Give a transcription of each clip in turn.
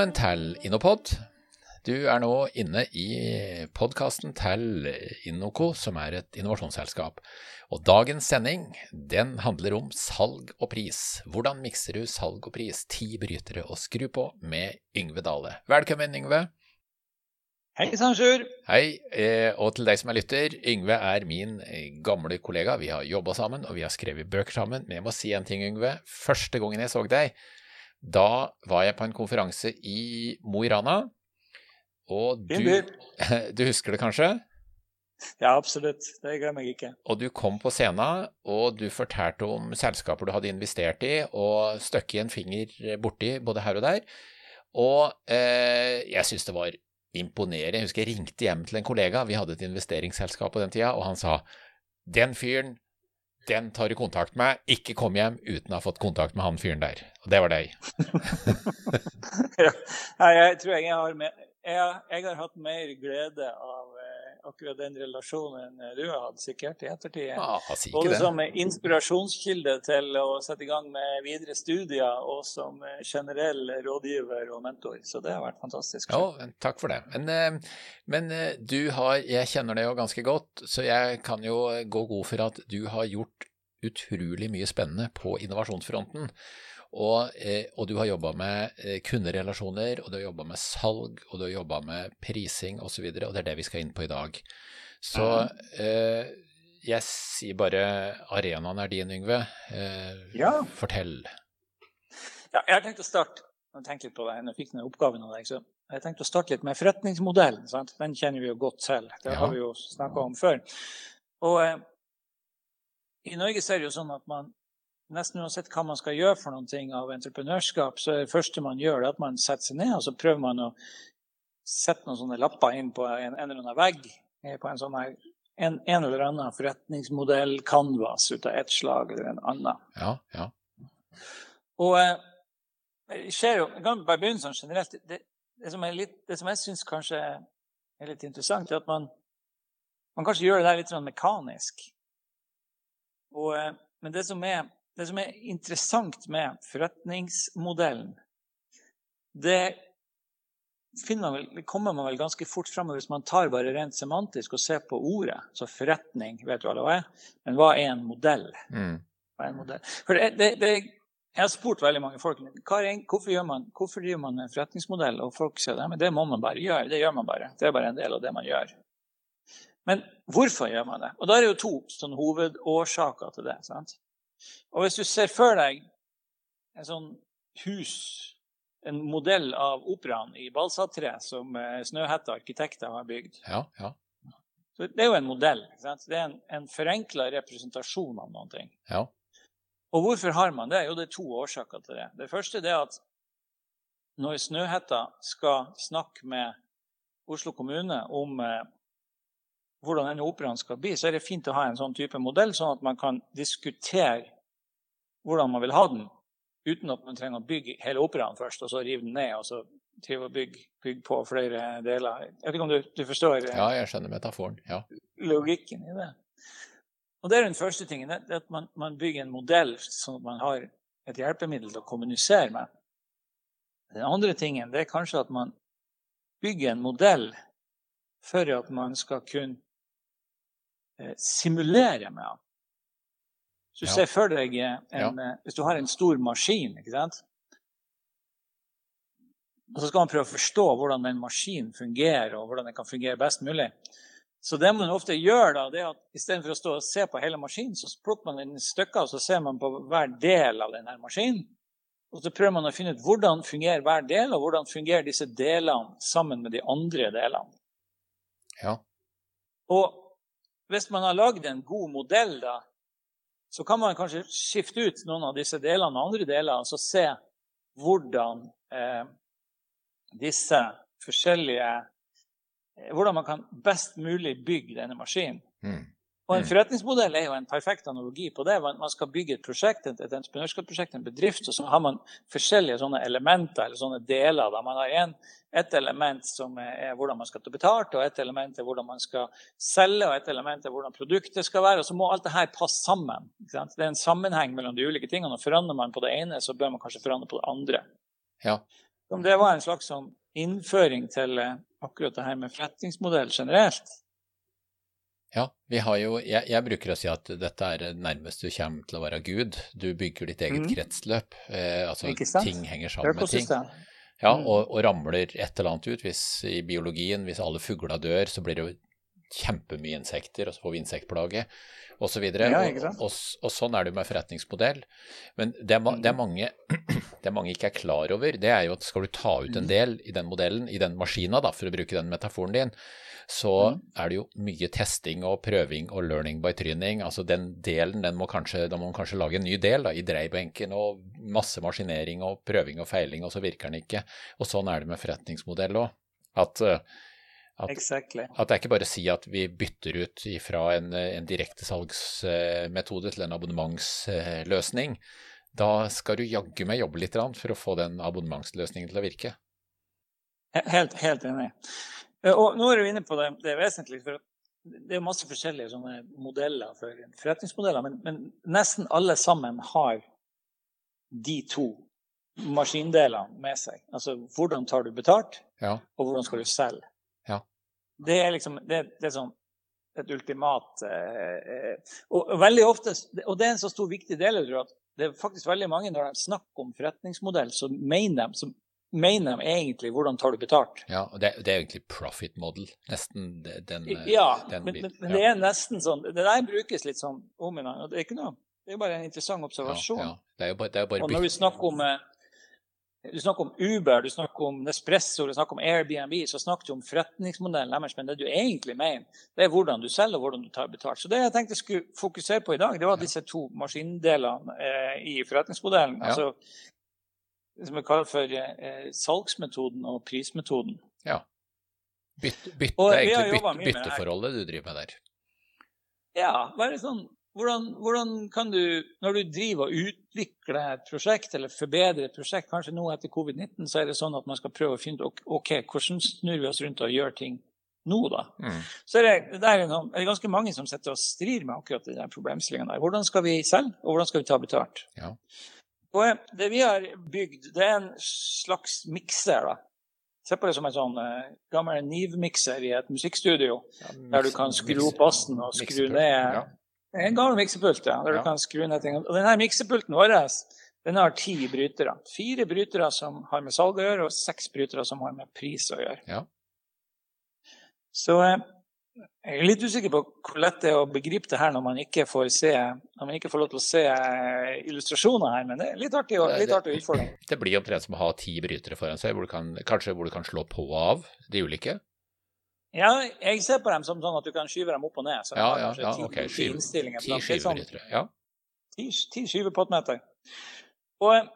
Velkommen til Innopod. Du er nå inne i podkasten til Innoco, som er et innovasjonsselskap. Og dagens sending den handler om salg og pris. Hvordan mikser du salg og pris? Ti brytere å skru på med Yngve Dale. Velkommen, Yngve. Hei sann, Sjur. Hei, eh, og til deg som er lytter, Yngve er min eh, gamle kollega. Vi har jobba sammen, og vi har skrevet bøker sammen. Men jeg må si en ting, Yngve. Første gangen jeg så deg, da var jeg på en konferanse i Mo i Rana. Og du, du husker det kanskje? Ja, absolutt. Det glemmer jeg ikke. Og du kom på scenen, og du fortalte om selskaper du hadde investert i, og støkket en finger borti både her og der. Og eh, jeg syns det var imponerende. Jeg husker jeg ringte hjem til en kollega, vi hadde et investeringsselskap på den tida, og han sa den fyren, den tar du kontakt med, ikke kom hjem uten å ha fått kontakt med han fyren der. Og det var deg. ja, jeg tror jeg har, mer, jeg, jeg har hatt mer glede av akkurat den relasjonen du har hatt, sikkert, i ettertid. Ja, Både som inspirasjonskilde til å sette i gang med videre studier, og som generell rådgiver og mentor. Så det har vært fantastisk. Ja, takk for det. Men, eh, men eh, du har, jeg kjenner det jo ganske godt, så jeg kan jo gå god for at du har gjort utrolig mye spennende på innovasjonsfronten. Og, eh, og, du har jobba med eh, kunderelasjoner, og du har jobba med salg, og du har jobba med prising osv., og, så og det er det vi skal inn på i dag. Så eh, jeg sier bare arenaen er din, Yngve. Eh, ja. Fortell. Ja, jeg har tenkt å starte jeg tenkte litt på det, jeg fikk denne oppgaven av deg, så jeg tenkte å starte litt med forretningsmodellen. Sant? Den kjenner vi jo godt til. Det ja. har vi jo snakka om før. Og eh, I Norge så er det jo sånn at man nesten uansett hva man skal gjøre for noen ting av entreprenørskap, så er det første man gjør, at man setter seg ned og så prøver man å sette noen sånne lapper inn på en, en eller annen vegg. Eh, på en, sånn her, en, en eller annen forretningsmodell, canvas, ut av ett slag eller en annen. Ja, ja. Og eh, skjer jo, Jeg kan bare begynne sånn generelt. Det, det, som, litt, det som, jeg syns kanskje er litt interessant, er at man, man kanskje gjør det der litt sånn mekanisk. Og, eh, men det som er det som er interessant med forretningsmodellen, det man vel, kommer man vel ganske fort fram hvis man tar bare rent semantisk og ser på ordet. Så forretning, vet du alle hva er? Men hva er en modell? Mm. Er en modell? For det, det, det, jeg har spurt veldig mange folk hvorfor, gjør man, hvorfor driver man en forretningsmodell. Og folk sier at det må man bare gjøre. Det gjør man bare. Det er bare en del av det man gjør. Men hvorfor gjør man det? Og da er det jo to sånn hovedårsaker til det. sant? Og hvis du ser for deg en sånn hus, en modell av operaen i balsatre som eh, Snøhetta arkitekter har bygd ja, ja. Så Det er jo en modell. Det er en, en forenkla representasjon av noen ting. Ja. Og hvorfor har man det? Jo, det er to årsaker til det. Det første er at når Snøhetta skal snakke med Oslo kommune om eh, hvordan denne operaen skal bli, så er det fint å ha en sånn type modell, sånn at man kan diskutere hvordan man vil ha den, uten at man trenger å bygge hele operaen først, og så rive den ned, og så til å bygge, bygge på flere deler. Jeg vet ikke om du, du forstår eh, Ja, jeg skjønner metaforen. Ja. Logikken i det. Og det er den første tingen. Det at man, man bygger en modell sånn at man har et hjelpemiddel til å kommunisere med. Den andre tingen det er kanskje at man bygger en modell for at man skal kunne simulere med. Så ja. se for deg eh, en, ja. Eh, hvis du har en stor maskin, ikke sant? og så skal man prøve å forstå hvordan den maskinen fungerer, og hvordan den kan fungere best mulig. Så det man ofte gjør, da, det er at istedenfor å stå og se på hele maskinen, så plukker man den i stykker, og så ser man på hver del av denne maskinen. Og så prøver man å finne ut hvordan fungerer hver del, og hvordan fungerer disse delene sammen med de andre delene. Ja. Og hvis man har lagd en god modell, da, så kan man kanskje skifte ut noen av disse delene med andre deler og så se hvordan eh, disse forskjellige eh, Hvordan man kan best mulig bygge denne maskinen. Mm. Og En mm. forretningsmodell er jo en perfekt analogi på det. Man skal bygge et prosjekt, et, entreprenørskapsprosjekt, en bedrift, og så har man forskjellige sånne elementer eller sånne deler. Da. Man har en, et element som er hvordan man skal ta betalt, og et element er hvordan man skal selge, og et element er hvordan produktet skal være. Og så må alt det her passe sammen. Det er en sammenheng mellom de ulike tingene. og Forandrer man på det ene, så bør man kanskje forandre på det andre. Ja. Om det var en slags sånn innføring til eh, akkurat det her med forretningsmodell generelt. Ja, vi har jo jeg, jeg, bruker å si at dette er nærmest du kommer til å være Gud. Du bygger ditt eget mm. kretsløp. Eh, altså ting henger sammen med ting. Ja, mm. og, og, ramler et eller annet ut. Hvis i biologien, hvis alle fugler dør, så blir det jo kjempemye insekter, og så får vi insektplage osv. Og, ja, og, og, og sånn er det jo med forretningsmodell. Men det er, det, mm. mange, det mange, ikke er klar over, det er jo at skal du ta ut en mm. del i den modellen, i den maskina, da, for å bruke den metaforen din, så mm. er det jo mye testing og prøving og learning by tryning. Altså den delen, den må kanskje, da må man kanskje lage en ny del da, i dreibenken og masse maskinering og prøving og feiling, og så virker den ikke. Og sånn er det med forretningsmodell òg. At uh, at, exactly. at, det er ikke bare å si at vi bytter ut fra en, en direktesalgsmetode til en abonnementsløsning. Da skal du jaggu meg jobbe litt for å få den abonnementsløsningen til å virke. Helt, helt enig. Eh, og nå er du inne på det, det er vesentlig. for Det er masse forskjellige modeller for forretningsmodeller, men, men, nesten alle sammen har de to maskindelene med seg. Altså hvordan tar du betalt, ja. og hvordan skal du selge. Ja. Det er liksom det, det er sånn et ultimat eh, og, veldig ofte, og det er en så stor viktig del jeg tror, at det er faktisk veldig mange når de snakker om forretningsmodell, så mener de, så mener de egentlig hvordan tar du betalt. Ja, og det, det er egentlig profit model, nesten den, Ja, den men, men, det er nesten sånn Det der brukes litt sånn om en gang. Det er ikke noe det er bare en interessant observasjon. Ja, ja. Det er jo bare, det er bare og når vi snakker om eh, du snakker om Uber, du snakker om Nespresso, du snakker om Airbnb, så snakker du om forretningsmodellen deres. Men det du egentlig mener, det er hvordan du selger og hvordan du tar betalt. Så det jeg tenkte jeg skulle fokusere på i dag, det var disse to maskindelene eh, i forretningsmodellen. Ja. Altså som vi kaller for eh, salgsmetoden og prismetoden. Ja. Bytte, bytte, egentlig bytte, bytteforholdet du driver med der. Ja, bare sånn hvordan, hvordan, kan du, når du driver og utvikler et prosjekt eller forbedrer et prosjekt, kanskje nå etter covid-19, så er det sånn at man skal prøve å finne ut ok, hvordan snur vi oss rundt og gjør ting nå, da? Mm. Så er det, det, er, noen, er ganske mange som sitter og strir med akkurat den problemstillingen der. Hvordan skal vi selge, og hvordan skal vi ta betalt? Ja. Og det vi har bygd, det er en slags mikser, da. Se på det som en sånn uh, gammel Niv-mikser i et musikkstudio, ja, der du kan skru opp bassen og skru ned ja. En gammel miksepult, ja, der ja. du kan skru ned ting. Og denne miksepulten vår den har ti brytere. Fire brytere som har med salg å gjøre, og seks brytere som har med pris å gjøre. Ja. Så eh, jeg er litt usikker på hvor lett det er å begripe det her når man ikke får, se, når man ikke får lov til å se eh, illustrasjoner her, men det er litt artig, litt artig utfordring. Det blir omtrent som å ha ti brytere foran seg, hvor du kan, kanskje hvor du kan slå på og av de ulike? Ja, jeg ser på dem som sånn at du kan skyve dem opp og ned. Så ja, ja, ja, ok. Skyve, ti skyvebrytere, Ja. Ti, ti skyvepottmeter. Og eh,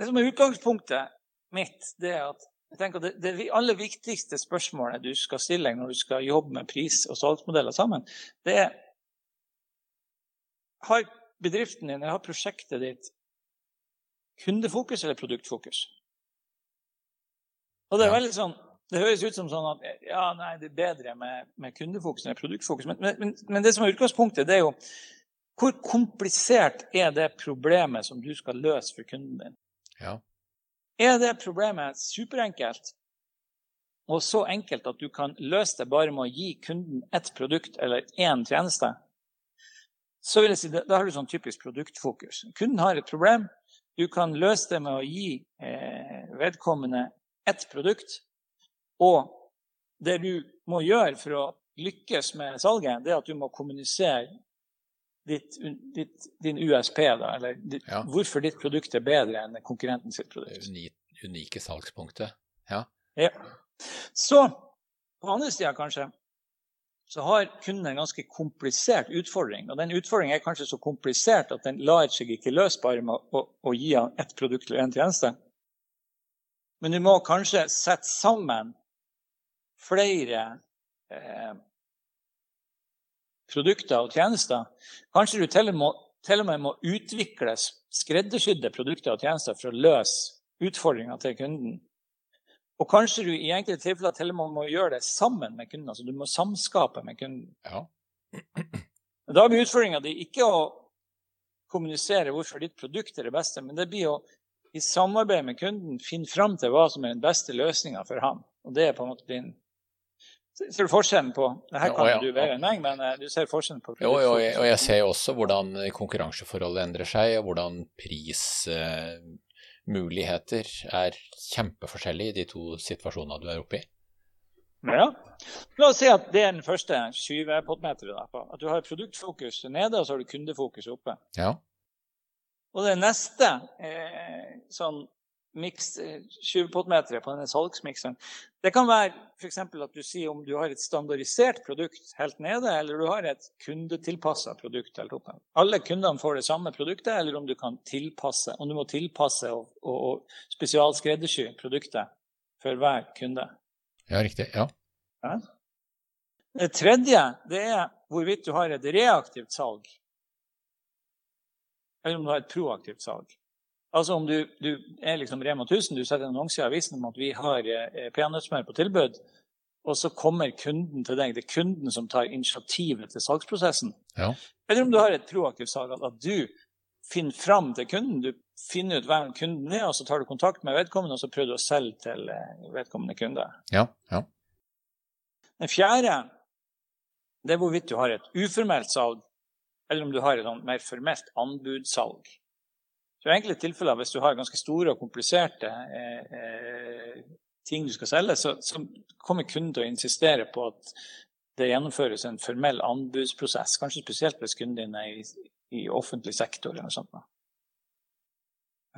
det som er utgangspunktet mitt, det er at jeg tenker det, det aller viktigste spørsmålet du skal stille når du skal jobbe med pris- og salgsmodeller sammen, det er Har bedriften din eller har prosjektet ditt kundefokus eller produktfokus? Og det er veldig sånn det høres ut som sånn at ja, nei, det er bedre med, med kundefokus enn produktfokus. Men, men, men, det som er utgangspunktet, det er jo hvor komplisert er det problemet som du skal løse for kunden din? Ja. Er det problemet superenkelt, og så enkelt at du kan løse det bare med å gi kunden ett produkt eller én tjeneste? Så vil jeg si, Da har du sånn typisk produktfokus. Kunden har et problem. Du kan løse det med å gi eh, vedkommende ett produkt og det du må gjøre for å lykkes med salget, det er at du må kommunisere ditt, ditt, din USP, da, eller ditt, ja. hvorfor ditt produkt er bedre enn konkurrenten sitt produkt. Det unike salgspunktet. Ja. ja. Så på andre sida kanskje så har kunden en ganske komplisert utfordring. Og den utfordringen er kanskje så komplisert at den lar seg ikke løse bare med å, å, å gi han ett produkt eller én tjeneste. Men du må kanskje sette sammen flere eh, produkter og tjenester. Kanskje du til og, med, til og med må utvikle skreddersydde produkter og tjenester for å løse utfordringer til kunden. Og kanskje du i enkelte tilfeller til og med må gjøre det sammen med kunden. altså Du må samskape med kunden. Ja. Da blir utfordringa di ikke å kommunisere hvorfor ditt produkt er det beste, men det blir å i samarbeid med kunden finne fram til hva som er den beste løsninga for ham. Og det er på en måte din Ser du forskjellen på det Her kan ja, ja. du bedre enn meg, men eh, du ser forskjellen på Jo, jo, og jeg ser jo også hvordan konkurranseforholdet endrer seg, og hvordan prismuligheter er kjempeforskjellige i de to situasjonene du er oppe i. Ja. La oss si at det er den første skyvepottmeteren. At du har produktfokus nede, og så har du kundefokus oppe. Ja. Og det neste eh, sånn miks, 20-pottmeteret på denne salgsmikseren, det kan være f.eks. at du sier om du har et standardisert produkt helt nede, eller du har et kundetilpassa produkt helt oppe. Alle kundene får det samme produktet, eller om du kan tilpasse, om du må tilpasse og, og, og spesialskreddersy produktet for hver kunde. Ja, riktig. Ja. ja. Det tredje det er hvorvidt du har et reaktivt salg eller om du har et proaktivt salg. Altså om du, du er liksom Rema 1000, du setter en annonse i avisen om at vi har eh, peanøttsmør på tilbud, og så kommer kunden til deg. Det er kunden som tar initiativet til salgsprosessen. Ja. Eller om du har et proaktivt salg, at du finner fram til kunden. Du finner ut hvem kunden er, og så tar du kontakt med vedkommende, og så prøver du å selge til eh, vedkommende kunde. Ja, ja. Den fjerde det er hvorvidt du har et uformelt salg eller om du har et sånn mer formelt anbudssalg. Så I enkelte tilfeller, hvis du har ganske store og kompliserte eh, eh, ting du skal selge, så, så, kommer kunden til å insistere på at det gjennomføres en formell anbudsprosess. Kanskje spesielt hvis kunden din er i, i offentlig sektor eller noe sånt.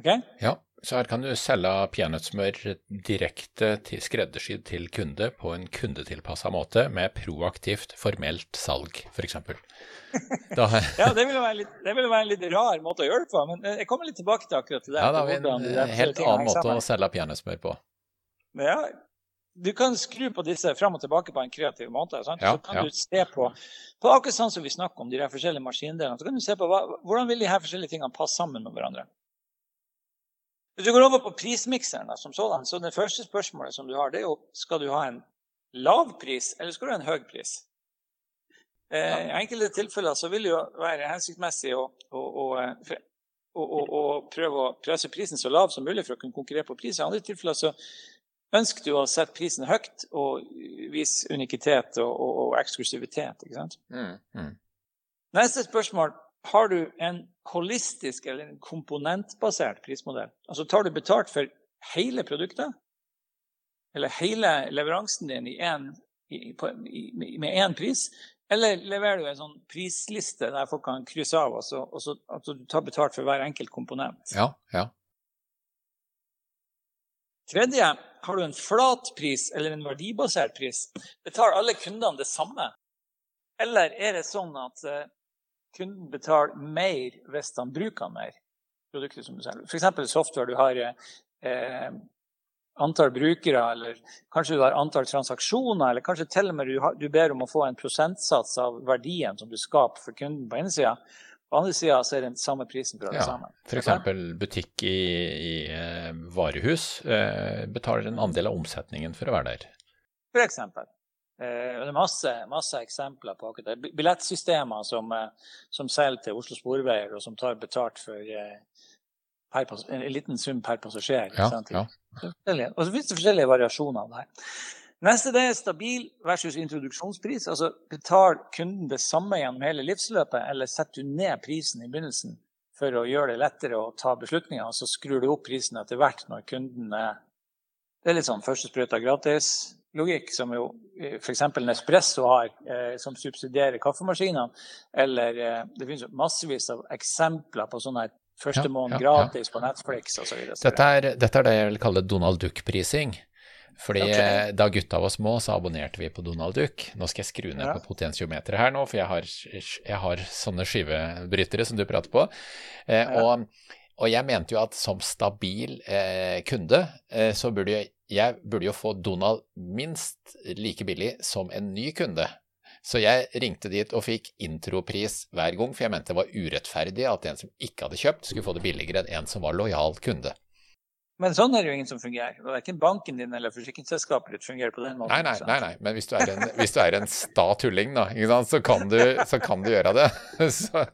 Okay? Ja, så her kan du selge peanøttsmør direkte til skreddersydd til kunde på en kundetilpassa måte med proaktivt, formelt salg, f.eks. ja, det ville, litt, det ville være en litt rar måte å gjøre det på, men jeg kommer litt tilbake til akkurat det. Ja, da har vi en helt annen måte å selge peanøttsmør på. Ja, du kan skru på disse fram og tilbake på en kreativ måte. Ja, så kan ja. du se på, på akkurat sånn som vi snakker om de forskjellige maskindelene, så kan du se på hva, hvordan vil de her forskjellige tingene passe sammen med hverandre. Hvis du går over på prismikseren som sådan, så det første spørsmålet som du har, det er jo skal du ha en lav pris, eller skal du ha en høy pris? Eh, I enkelte tilfeller så vil det jo være hensiktsmessig å, å, å, å, prøve å presse prisen så lav som mulig for å kunne konkurrere på pris. I andre tilfeller så ønsker du å sette prisen høyt og vise unikitet og, og eksklusivitet. ikke sant? Mm, mm. Neste spørsmål har du en holistisk eller en komponentbasert prismodell, altså tar du betalt for hele produktet, eller hele leveransen din i en, i, på, i, med én pris, eller leverer du en sånn prisliste der folk kan krysse av, og så, og så altså du tar betalt for hver enkelt komponent? Ja, ja. Tredje, har du en flat pris eller en verdibasert pris? Betaler alle kundene det samme? Eller er det sånn at eh, kunden betaler mer hvis han bruker mer produkter som du selger. F.eks. software. Du har eh, antall brukere, eller kanskje du har antall transaksjoner, eller kanskje til og med du, har, du, ber om å få en prosentsats av verdien som du skaper for kunden på ene sida. På andre sida er det den samme prisen for alle ja, sammen. F.eks. butikk i, i eh, varehus eh, betaler en andel av omsetningen for å være der. For eksempel. Eh, det er masse, masse, eksempler på akkurat det. Billettsystemer som, eh, som selger til Oslo Sporveier, og som tar betalt for eh, per, en liten sum per passasjer. Ja, ja. Og så finnes det forskjellige variasjoner av det her. Neste det er stabil versus introduksjonspris. Altså betaler kunden det samme gjennom hele livsløpet, eller setter du ned prisen i begynnelsen for å gjøre det lettere å ta beslutninger, og så skrur du opp prisen etter hvert når kunden er Det er litt sånn første sprøyta gratis logikk som jo eh, f.eks. Nespresso har, eh, som subsidierer kaffemaskinene. Eller eh, det finnes jo massevis av eksempler på sånne første måned ja, ja, gratis ja. på Netflix osv. Dette, er, dette er det jeg vil kalle Donald Duck-prising. Fordi okay. da gutta var små, så abonnerte vi på Donald Duck. Nå skal jeg skru ned på potentiometeret her nå, for jeg har, jeg har, sånne skivebrytere som du prater på. Eh, og, og, jeg mente jo at som stabil eh, kunde, eh, så burde jeg jeg burde jo få Donald minst like billig som en ny kunde. Så jeg ringte dit og fikk intropris hver gang, for jeg mente det var urettferdig at en som ikke hadde kjøpt, skulle få det billigere enn en som var lojal kunde. Men sånn er det jo ingen som fungerer. Verken banken din eller forsikringsselskapet ditt fungerer på den måten. Nei, nei, nei, nei. men hvis du er en, hvis er en sta tulling, da, så kan, du, så, kan du, gjøre det. Så,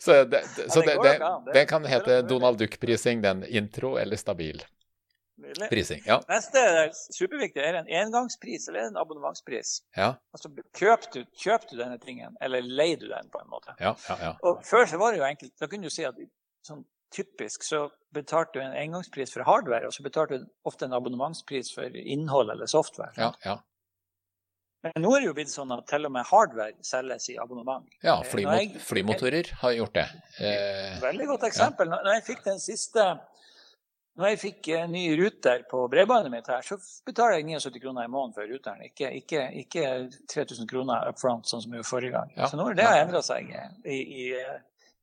så, det, så det, det, det, kan hete Donald Duck-prising, den intro eller stabil prising. Ja. Neste er superviktig. Er en engangspris eller en abonnementspris? Ja. Altså, kjøp du, kjøp du denne tingen, eller leier du den på en måte? Ja, ja, ja. Og Før så var det jo enkelt. Da kunne du si at sånn typisk så betalte du en engangspris for hardware, og så betalte du ofte en abonnementspris for innhold eller software. Ja, ja. Men nå er det jo blitt sånn at til og med hardware selges i abonnement. Ja, eh, flymot jeg, flymotorer har gjort det. Eh, veldig godt eksempel. Ja. Når jeg fikk den siste når jeg fikk en eh, ny ruter på bredbåndet mitt her, så betaler jeg 79 kroner i måneden for ruteren. Ikke, ikke, ikke 3000 kroner up front, sånn som jeg gjorde forrige gang. Ja. Så nå har det endra seg i, i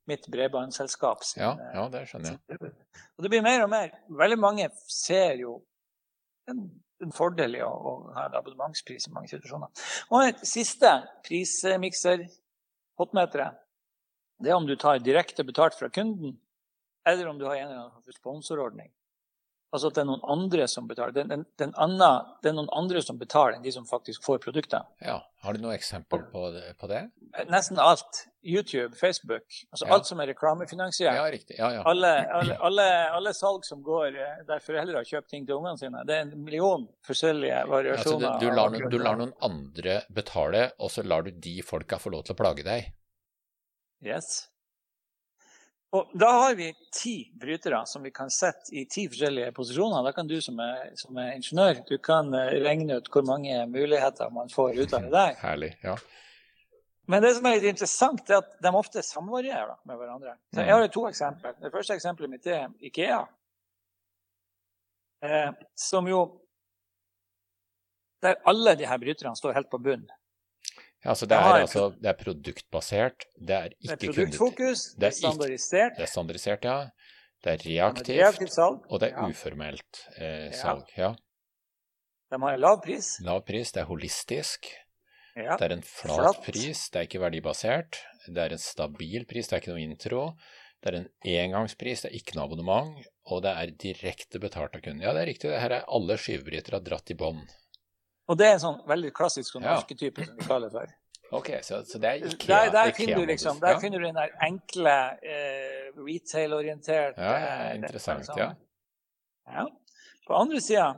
mitt bredbåndsselskap. Ja, ja, det skjønner jeg. Og det blir mer og mer. Veldig mange ser jo en, en fordel i å, å ha en abonnementspris i mange situasjoner. Og et siste prismikser, hotmeteret, det er om du tar direkte betalt fra kunden, eller om du har en eller annen sponsorordning. Altså at det er noen andre som betaler. Den, den, den andre, det er noen andre som betaler enn de som faktisk får produktet. Ja, Har du noe eksempel på det? På det? Nesten alt. YouTube, Facebook. Altså ja. alt som er reklamefinansiert. Ja, riktig. Ja, ja. Alle, alle, alle, alle, salg som går eh, der foreldre har kjøpt ting til ungene sine. Det er en million forskjellige variasjoner. Altså, du, du, lar noen, du lar noen andre betale, og så lar du de folka få lov til å plage deg? Yes. Og da har vi ti brytere som vi kan sette i ti forskjellige posisjoner. Da kan du som er, som er ingeniør du kan eh, regne ut hvor mange muligheter man får ut av det der. Herlig, ja. Men det som er litt interessant, er at de ofte samvarierer med hverandre. Så jeg har to eksempler. Det første eksempelet mitt er Ikea. Eh, som jo Der alle de her bryterne står helt på bunnen. Altså det, er, altså, det er produktbasert, det er ikke Det er produktfokus, det er standardisert. Det er standardisert, ja. Det er reaktivt, reaktivt salg. og det er ja. uformelt eh, salg. Ja. De har en lav pris. Lav pris, det er holistisk. Det er en flat, flat, pris, det er ikke verdibasert. Det er en stabil pris, det er ikke noe intro. Det er en engangspris, det er ikke noe abonnement. Og det er direkte betalt av kunden. Ja, det er riktig, det her er alle skyvebrytere dratt i bånd. Og det er en sånn veldig klassisk sånn ja. arketype som vi kaller for. Ok, så, så det er IKEA? Der, der, finner, du liksom, der ja. finner du den der enkle, eh, retail-orienterte Ja, ja interessant, liksom. ja. ja. På andre sida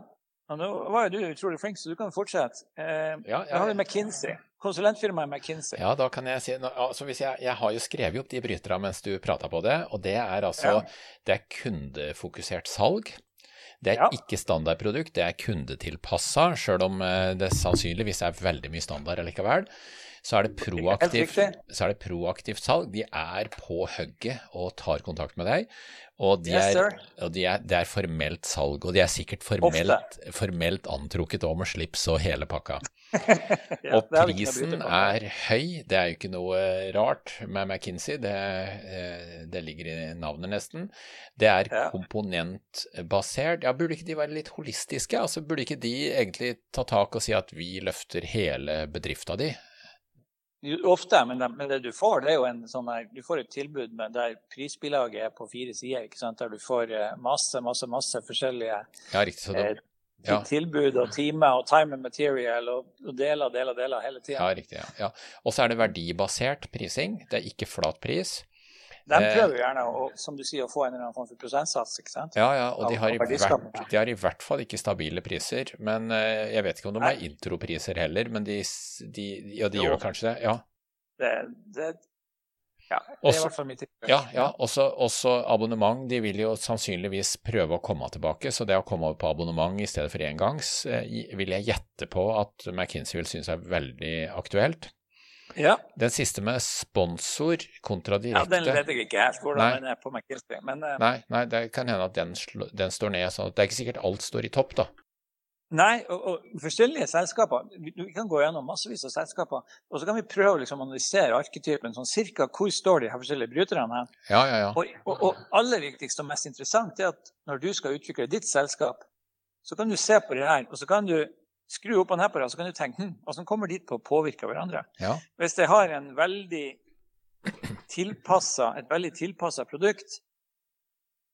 Nå var jo du utrolig flink, så du kan fortsette. Eh, ja, ja, har vi McKinsey. Konsulentfirmaet McKinsey. Ja, da kan jeg si altså jeg, jeg, har jo skrevet opp de bryterne mens du prata på det, og det er altså Det er kundefokusert salg. Det er ja. ikke standardprodukt, det er kundetilpassa, sjøl om eh, det sannsynligvis er veldig mye standard allikevel. Så er, det proaktivt, så er det proaktivt salg. De er på hugget og tar kontakt med deg. Og, de yes, er, og de er, det er formelt salg, og de er sikkert formelt, formelt antrukket òg med slips og hele pakka. ja, og prisen er høy, det er jo ikke noe rart med McKinsey, det, eh, det ligger i navnet nesten. Det er ja. komponentbasert. Ja, burde ikke de være litt holistiske? Altså, burde ikke de egentlig ta tak og si at vi løfter hele bedrifta di? Ofte, men det, men det, du får, det er jo en sånn her Du får et tilbud med der prisbilaget er på fire sider, ikke sant? der du får eh, masse, masse, masse forskjellige ja, riktig, eh, ja. tilbud og timer og time and material og, og deler, deler, deler hele tida. Ja, riktig. Ja. ja. Og så er det verdibasert prising. Det er ikke flat pris. De eh, prøver jo gjerne å, som du sier, å få en eller annen form for prosentsats. ikke sant? Ja, ja, og de har, hvert, de har, i hvert, fall ikke stabile priser. Men uh, jeg vet ikke om de har intropriser heller, men de, de Ja, de jo. gjør kanskje det? Ja. Det, det ja, det er i hvert fall mitt inntrykk. Ja, ja også, også, abonnement. De vil jo sannsynligvis prøve å komme tilbake, så det å komme over på abonnement i stedet for engangs, eh, vil jeg gjette på at McKinsey vil synes er veldig aktuelt. Ja. Den siste med sponsor kontra direkte Ja, Den vet jeg ikke helt hvordan nei. den er på McKinsey. Men, uh... nei, nei, det kan hende at den, den står ned. sånn at Det er ikke sikkert alt står i topp, da. Nei, og, og, forskjellige selskaper. Vi, vi, kan gå gjennom massevis av selskaper. Og så kan vi prøve å liksom analysere arketypen. sånn cirka Hvor står de her forskjellige bryterne? Ja, ja, ja. Og, og, og, aller viktigst og mest interessant er at når du skal utvikle ditt selskap, så kan du se på det her, og så kan du skru opp og ned på det, så kan du tenke hm, hvordan kommer dit på å påvirke hverandre? Ja. Hvis jeg har en veldig tilpassa, et veldig tilpassa produkt,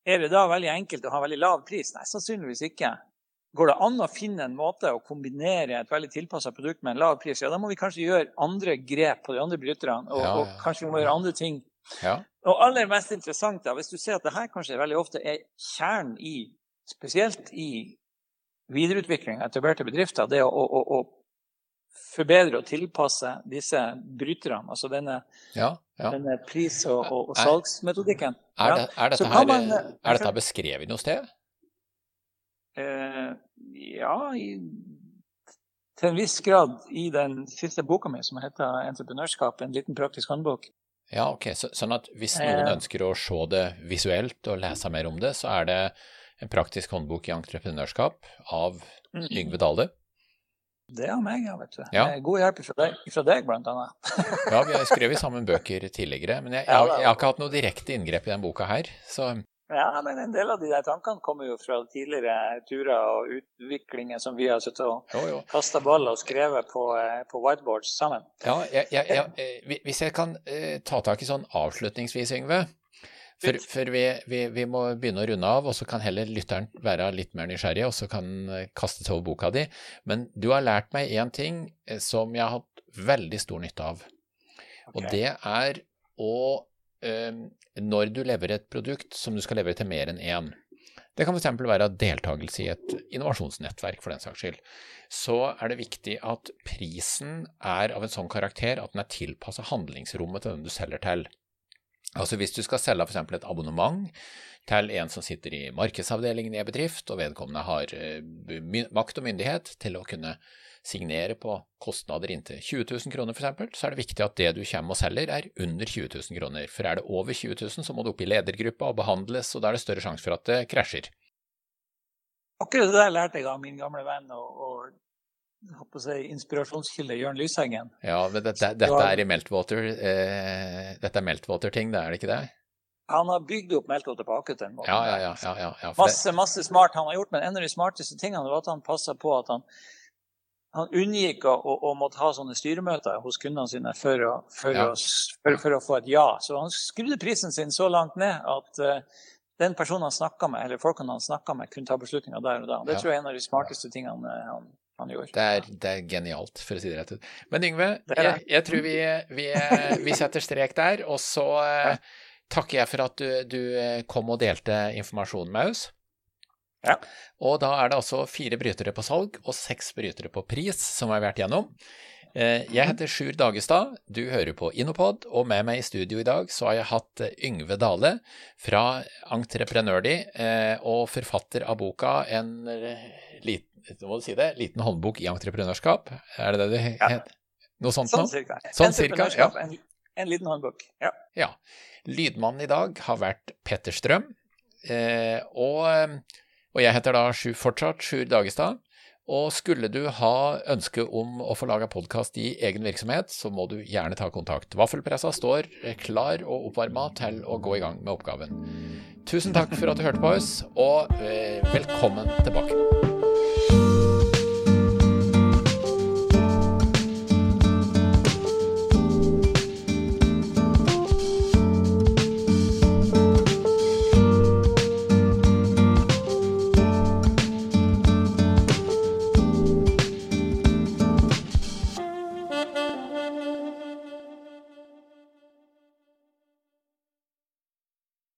Er det da veldig enkelt å ha veldig lav pris? Nei, sannsynligvis ikke. Går det an å finne en måte å kombinere et veldig tilpassa produkt med en lav pris, ja, da må vi kanskje gjøre andre grep på de andre bryterne. Og, Ja, ja, og kanskje vi må gjøre andre ting. Ja. Og aller mest interessant, da, hvis du ser at det her kanskje veldig ofte er kjernen i, spesielt i videreutvikling av etablerte bedrifter, det å, å, å, forbedre og tilpasse disse bryterne, altså denne, ja, ja. denne pris- og, og, og salgsmetodikken. Er, det, er, dette her, man, eh, er dette beskrevet noe sted? Eh, ja, i, til en viss grad i den siste boka mi som heter 'Entreprenørskap', en liten praktisk håndbok. Ja, ok. Så, sånn at hvis noen Eh. ønsker å se det visuelt og lese mer om det, så er det en praktisk håndbok i entreprenørskap av Mm. Yngve Dale. Det er meg, ja, vet du. Ja. God hjelp fra deg, fra deg blant annet. Ja, vi har skrevet sammen bøker tidligere, men jeg, jeg, har- jeg har ikke hatt noe direkte inngrep i den boka her. Så Ja, men en del av de der tankene kommer jo fra tidligere turer og utviklinger som vi har sittet og kasta ball og skrevet på, eh, på whiteboards sammen. Ja, jeg, eh, hvis jeg kan eh, ta tak i sånn avslutningsvis, Yngve. For, for vi, vi, vi må begynne å runde av, og så kan heller lytteren være litt mer nysgjerrig, og så kan eh, kaste seg over boka di. Men du har lært meg én ting eh, som jeg har hatt veldig stor nytte av. Og det er å eh, Når du leverer et produkt som du skal levere til mer enn én, det kan f.eks. være deltakelse i et innovasjonsnettverk, for den saks skyld, så er det viktig at prisen er av en sånn karakter at den er tilpassa handlingsrommet til den du selger til. Altså Hvis du skal selge f.eks. et abonnement til en som sitter i markedsavdelingen i en bedrift, og vedkommende har eh, makt og myndighet til å kunne signere på kostnader inntil 20 000 kroner f.eks., så er det viktig at det du kommer og selger er under 20 000 kroner. For er det over 20 000, så må det opp i ledergruppa og behandles, og da er det større sjanse for at det krasjer. Akkurat det der lærte jeg av min gamle venn og, og si, inspirasjonskilde Jørn Lyshengen. Ja, men dette, dette er i Meltwater, eh, dette er Meltwater-ting, det er det ikke det? Han har bygd opp Meltwater på akkurat den måten. Ja, ja, ja. ja, Masse, masse smart han har gjort, men en av de smarteste tingene var at han passa på at han, han unngikk å, å, måtte ha sånne styremøter hos kundene sine for å, for, å, for, for å få et ja. Så han skrudde prisen sin så langt ned at eh, den personen han snakka med, eller folkene han snakka med, kunne ta beslutninger der og da. Det Ja. tror jeg er en av de smarteste tingene han, han gjorde. det, er, det er genialt, for å si det rett ut. Men Yngve, jeg, jeg tror vi, vi, vi setter strek der, og så eh, takker jeg for at du, du eh, kom og delte informasjonen med oss. Ja. Og da er det altså fire brytere på salg og seks brytere på pris som har vært gjennom. Eh, Jeg heter Sjur Dagestad, du hører på Innopod, og med meg i studio i dag så har jeg hatt eh, Yngve Dale fra Entreprenørdi eh, og forfatter av boka En eh, liten, må du si det, liten håndbok i entreprenørskap. Er det det det Ja. heter? Noe sånt Sånn cirka. Sånn cirka, ja. En, en liten håndbok. Ja. Ja. Lydmannen i dag har vært Petter Strøm, eh, og, og jeg heter da fortsatt Sjur Dagestad. Og skulle du ha ønske om å få laga podkast i egen virksomhet, så må du gjerne ta kontakt. Vaffelpressa står klar og oppvarma til å gå i gang med oppgaven. Tusen takk for at du hørte på oss, og eh, velkommen tilbake.